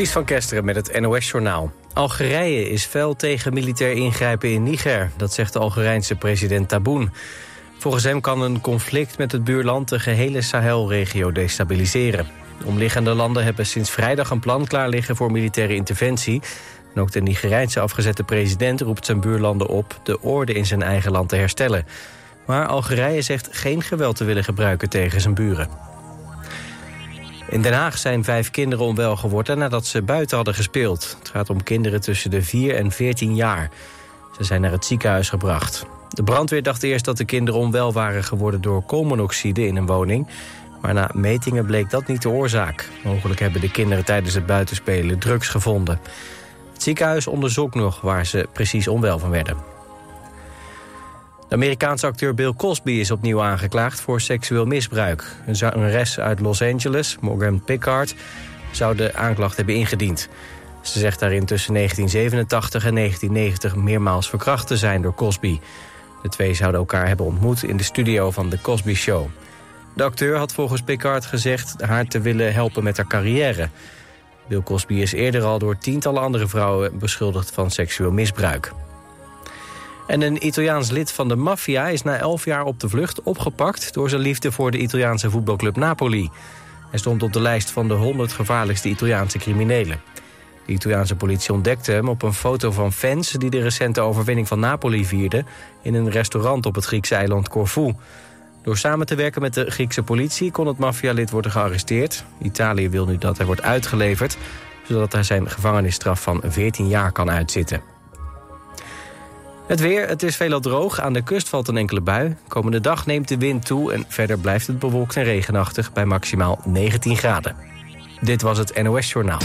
Ties van Kesteren met het NOS-journaal. Algerije is fel tegen militair ingrijpen in Niger. Dat zegt de Algerijnse president Taboun. Volgens hem kan een conflict met het buurland de gehele Sahelregio destabiliseren. De omliggende landen hebben sinds vrijdag een plan klaar liggen voor militaire interventie. En ook de Nigerijnse afgezette president roept zijn buurlanden op... de orde in zijn eigen land te herstellen. Maar Algerije zegt geen geweld te willen gebruiken tegen zijn buren. In Den Haag zijn vijf kinderen onwel geworden nadat ze buiten hadden gespeeld. Het gaat om kinderen tussen de 4 en 14 jaar. Ze zijn naar het ziekenhuis gebracht. De brandweer dacht eerst dat de kinderen onwel waren geworden door koolmonoxide in een woning. Maar na metingen bleek dat niet de oorzaak. Mogelijk hebben de kinderen tijdens het buitenspelen drugs gevonden. Het ziekenhuis onderzoekt nog waar ze precies onwel van werden. De Amerikaanse acteur Bill Cosby is opnieuw aangeklaagd voor seksueel misbruik. Een zangeres uit Los Angeles, Morgan Pickard, zou de aanklacht hebben ingediend. Ze zegt daarin tussen 1987 en 1990 meermaals verkracht te zijn door Cosby. De twee zouden elkaar hebben ontmoet in de studio van The Cosby Show. De acteur had volgens Pickard gezegd haar te willen helpen met haar carrière. Bill Cosby is eerder al door tientallen andere vrouwen beschuldigd van seksueel misbruik. En een Italiaans lid van de maffia is na elf jaar op de vlucht opgepakt... door zijn liefde voor de Italiaanse voetbalclub Napoli. Hij stond op de lijst van de 100 gevaarlijkste Italiaanse criminelen. De Italiaanse politie ontdekte hem op een foto van fans... die de recente overwinning van Napoli vierden... in een restaurant op het Griekse eiland Corfu. Door samen te werken met de Griekse politie... kon het maffialid worden gearresteerd. Italië wil nu dat hij wordt uitgeleverd... zodat hij zijn gevangenisstraf van 14 jaar kan uitzitten. Het weer, het is veelal droog. Aan de kust valt een enkele bui. Komende dag neemt de wind toe en verder blijft het bewolkt en regenachtig... bij maximaal 19 graden. Dit was het NOS Journaal.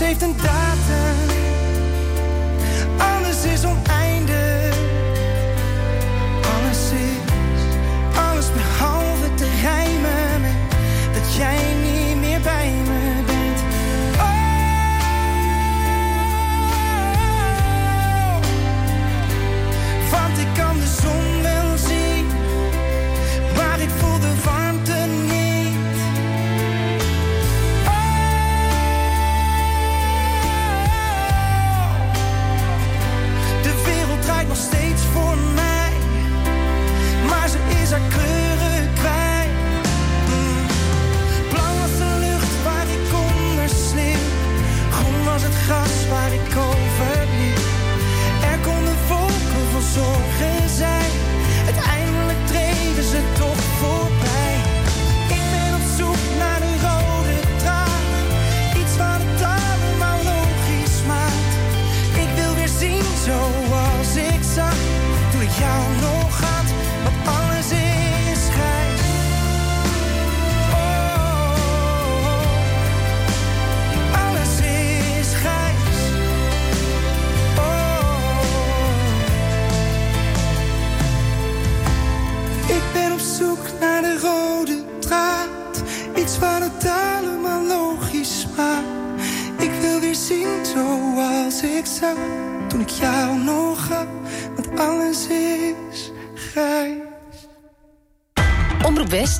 Ze heeft een datum.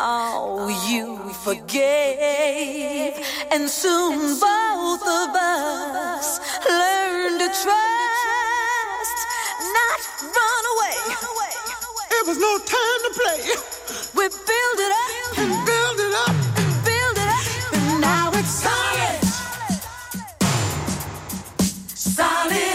Oh, you forgave, and soon both of us learned to trust, not run away. It was no time to play. We build it up. And build it up. Build it up, and now it's solid, solid.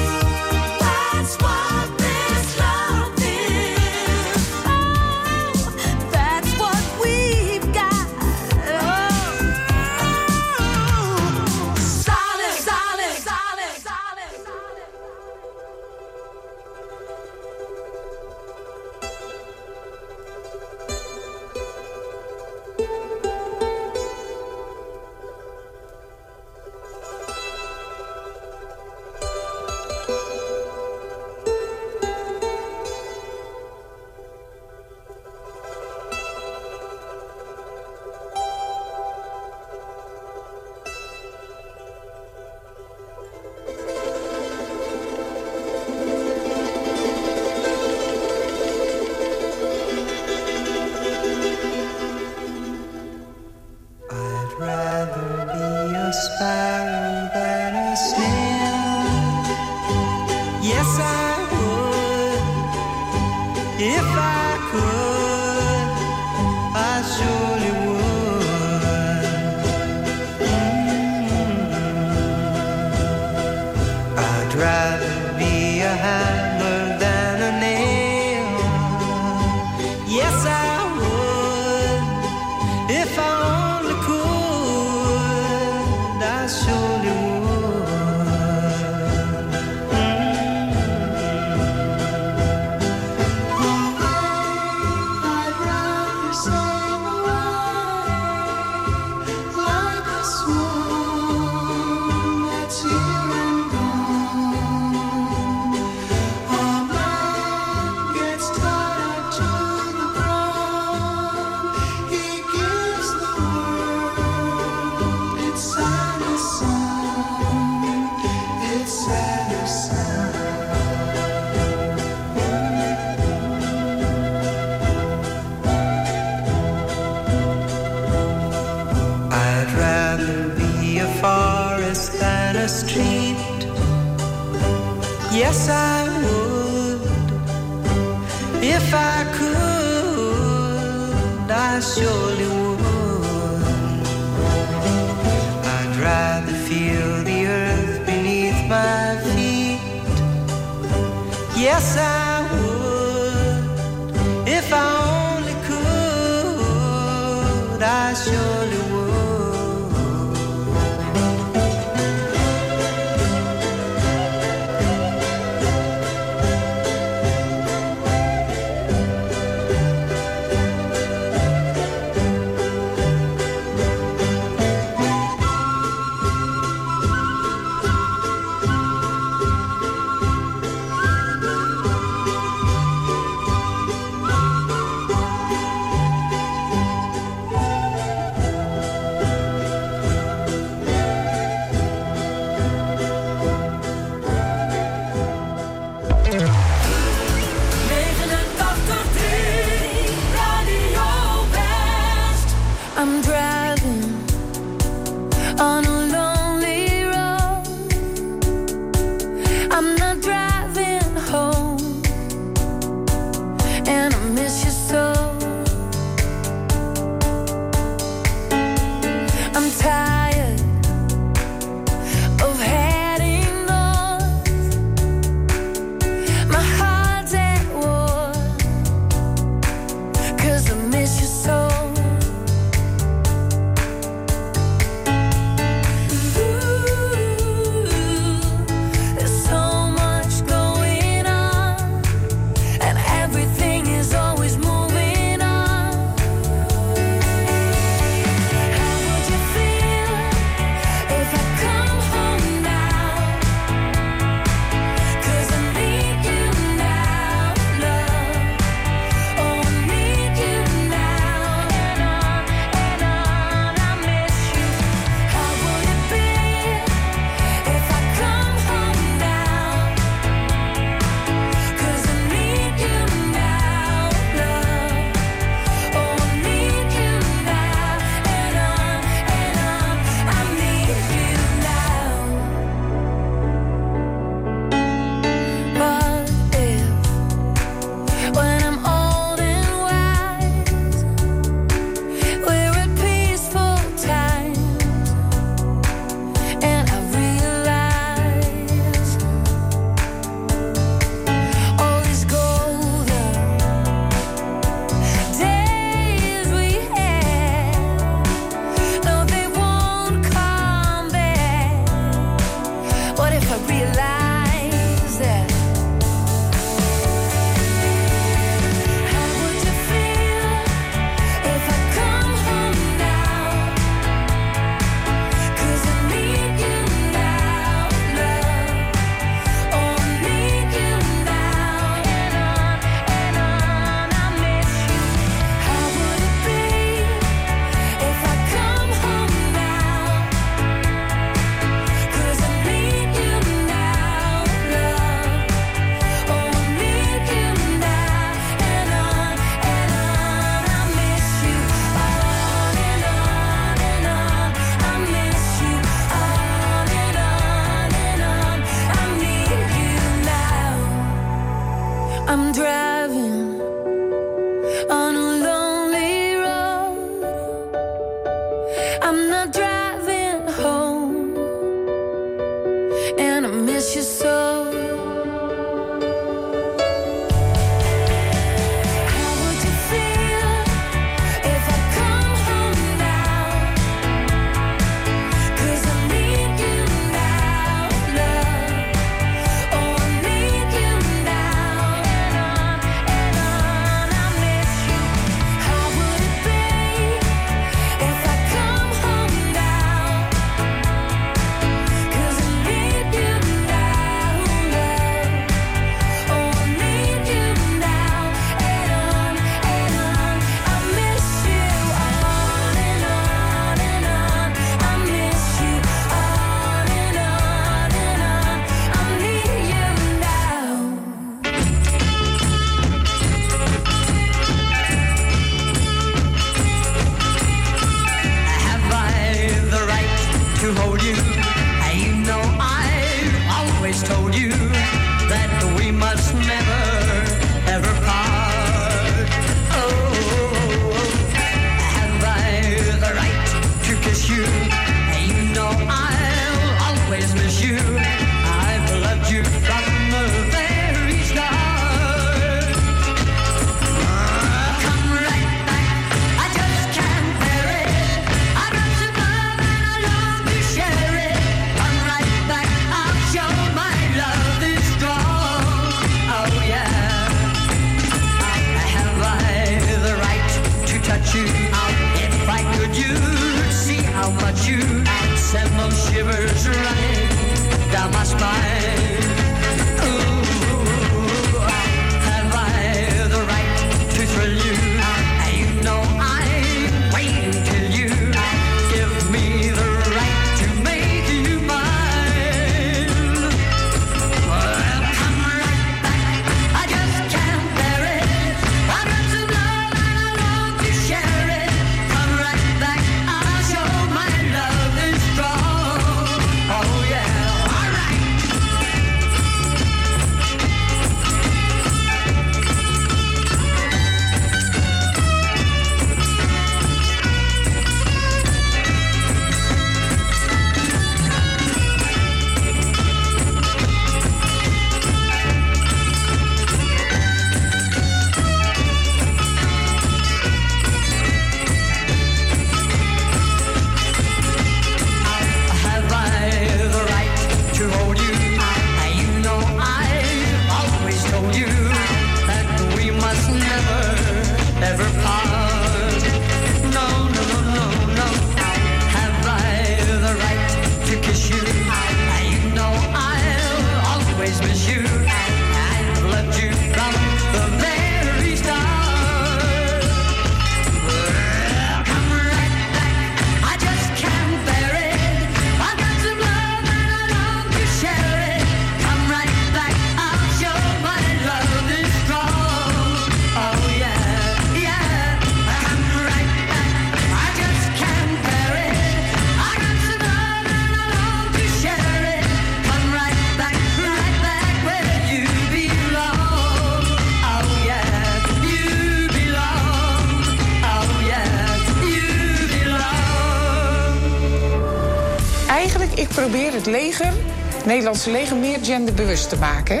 Nederlandse leger meer genderbewust te maken.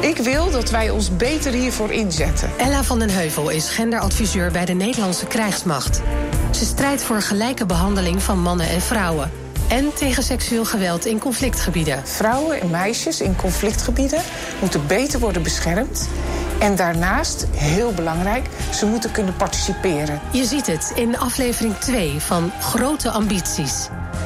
Ik wil dat wij ons beter hiervoor inzetten. Ella van den Heuvel is genderadviseur bij de Nederlandse krijgsmacht. Ze strijdt voor gelijke behandeling van mannen en vrouwen. En tegen seksueel geweld in conflictgebieden. Vrouwen en meisjes in conflictgebieden moeten beter worden beschermd. En daarnaast, heel belangrijk, ze moeten kunnen participeren. Je ziet het in aflevering 2 van Grote Ambities.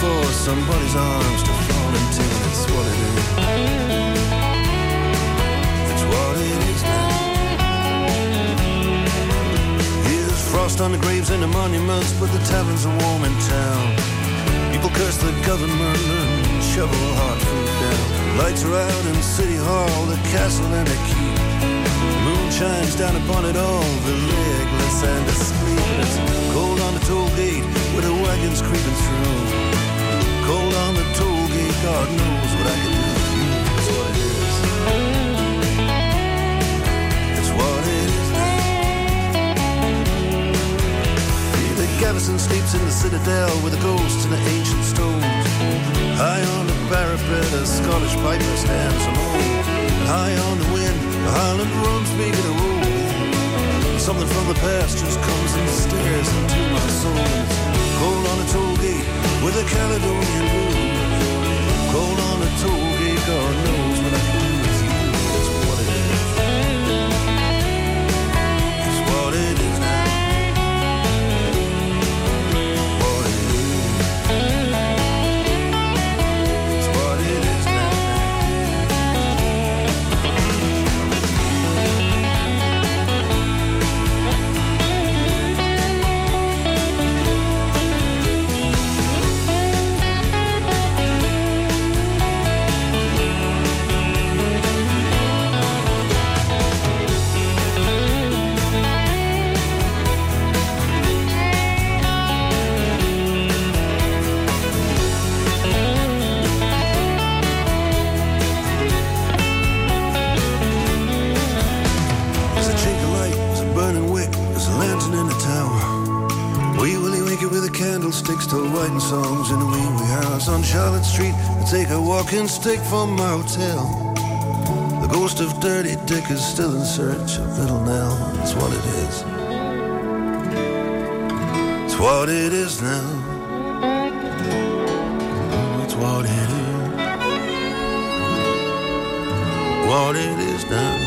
For somebody's arms to fall into. That's what it is. That's what it is now. Here's frost on the graves and the monuments, but the taverns are warm in town. People curse the government and shovel hard food down. Lights are out in City Hall, the castle and the keep. Moon shines down upon it all, the legless and the sleepless. Cold on the toll gate where the wagons creeping through. Cold on the toll gate, God knows what I can do. That's what it is. That's what it is the garrison sleeps in the citadel with the ghosts and the ancient stones. High on the parapet, a Scottish piper stands alone. High on the wind, the Highland drums begin to roll. Something from the past just comes and stares into my soul. Cold on the toll gate with a Caledonian blue. Walking stick from my hotel. The ghost of Dirty Dick is still in search of Little Nell. That's what it is. It's what it is now. It's what it is. What it is now.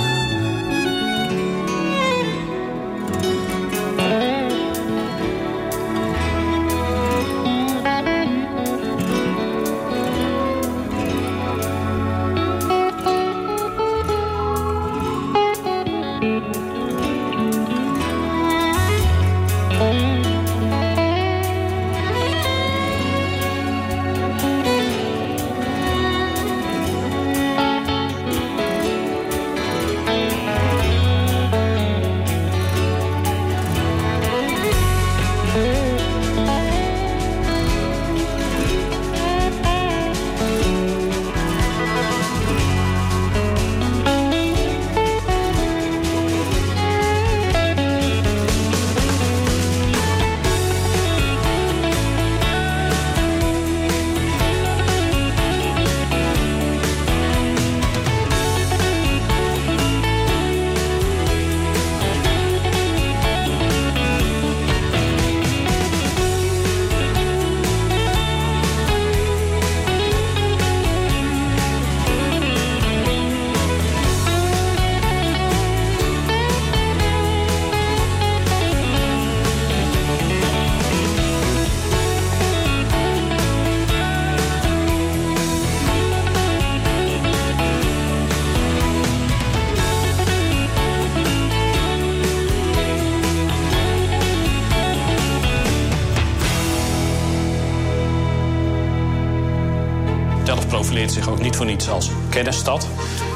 Kennisstad.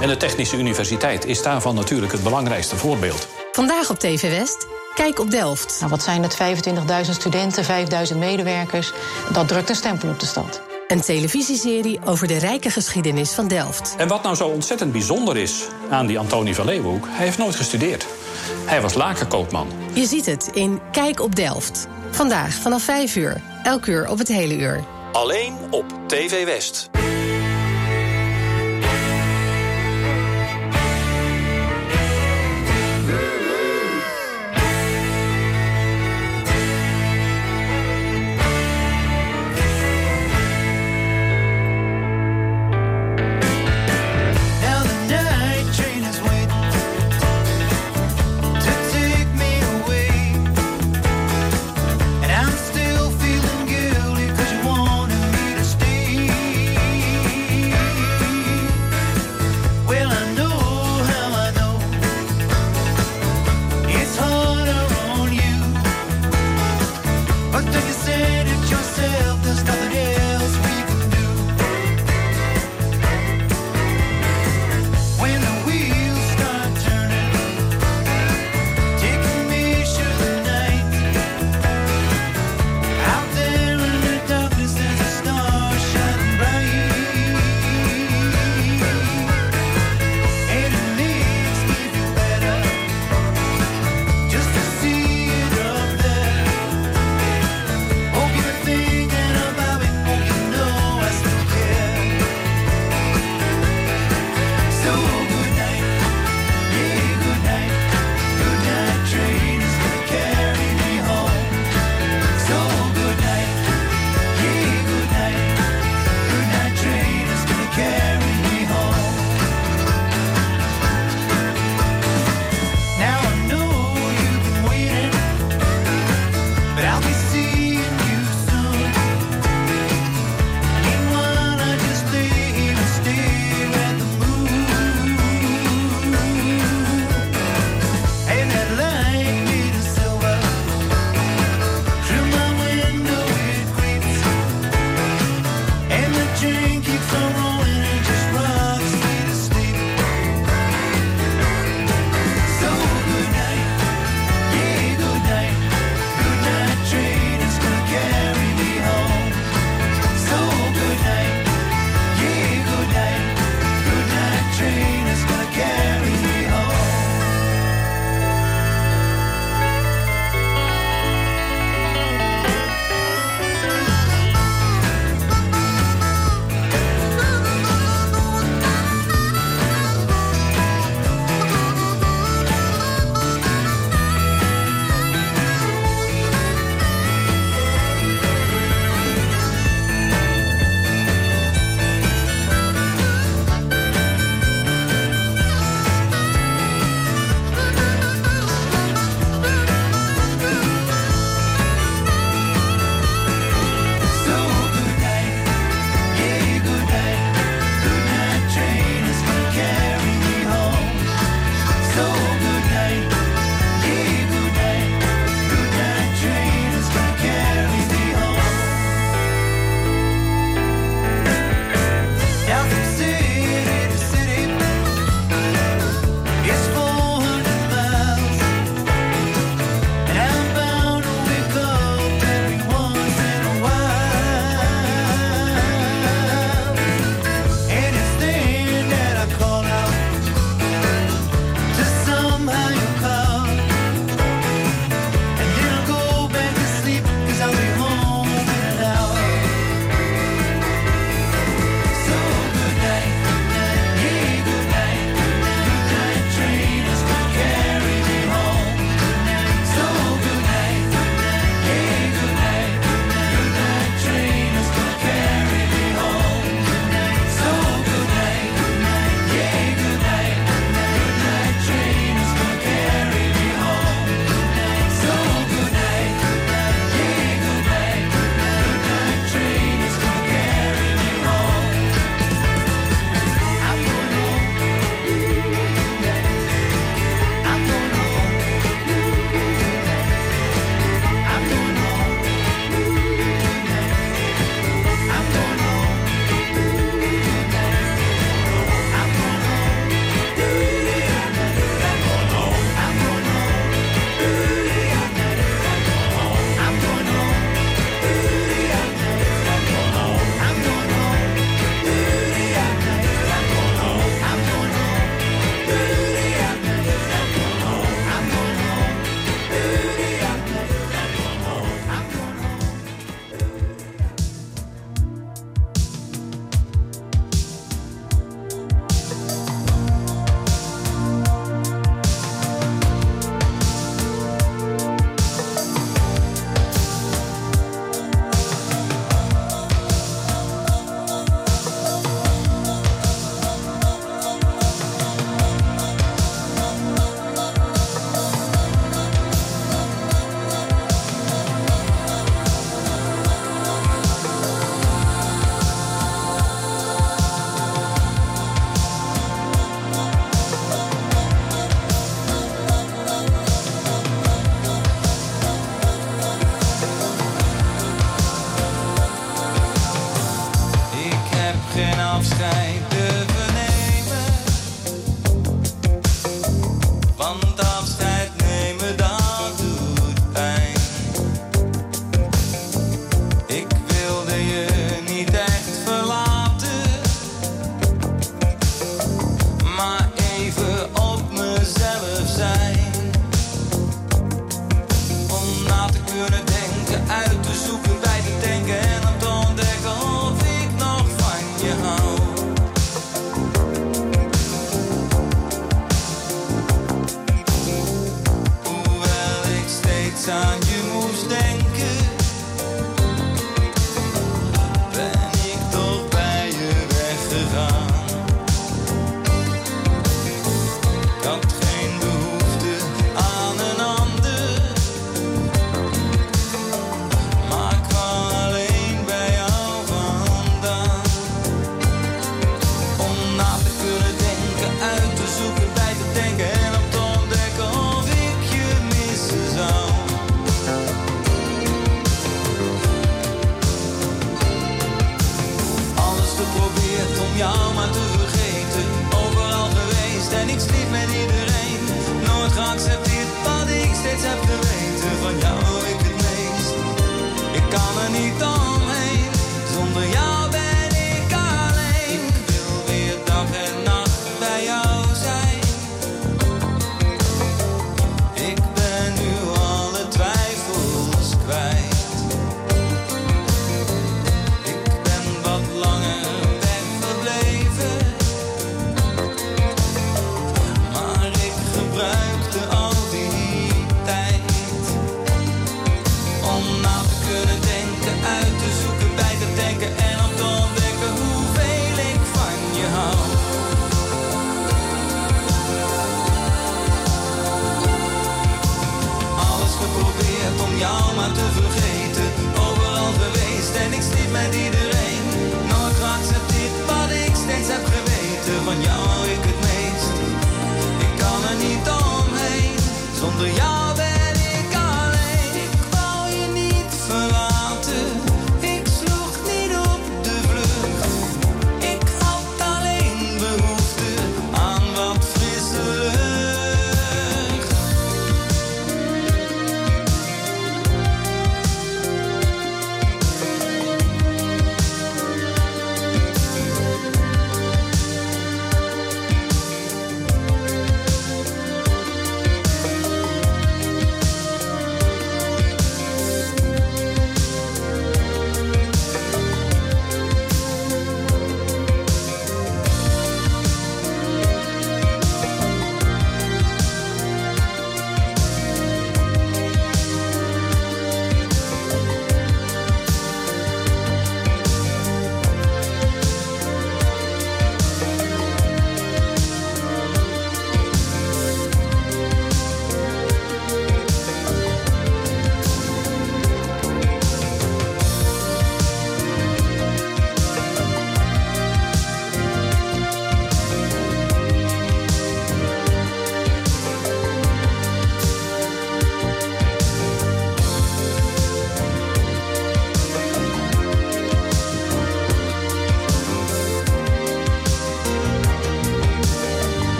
En de Technische Universiteit is daarvan natuurlijk het belangrijkste voorbeeld. Vandaag op TV West. Kijk op Delft. Nou, wat zijn het? 25.000 studenten, 5.000 medewerkers. Dat drukt een stempel op de stad. Een televisieserie over de rijke geschiedenis van Delft. En wat nou zo ontzettend bijzonder is aan die Antonie van Leeuwenhoek... hij heeft nooit gestudeerd. Hij was lakenkoopman. Je ziet het in Kijk op Delft. Vandaag vanaf 5 uur. Elk uur op het hele uur. Alleen op TV West.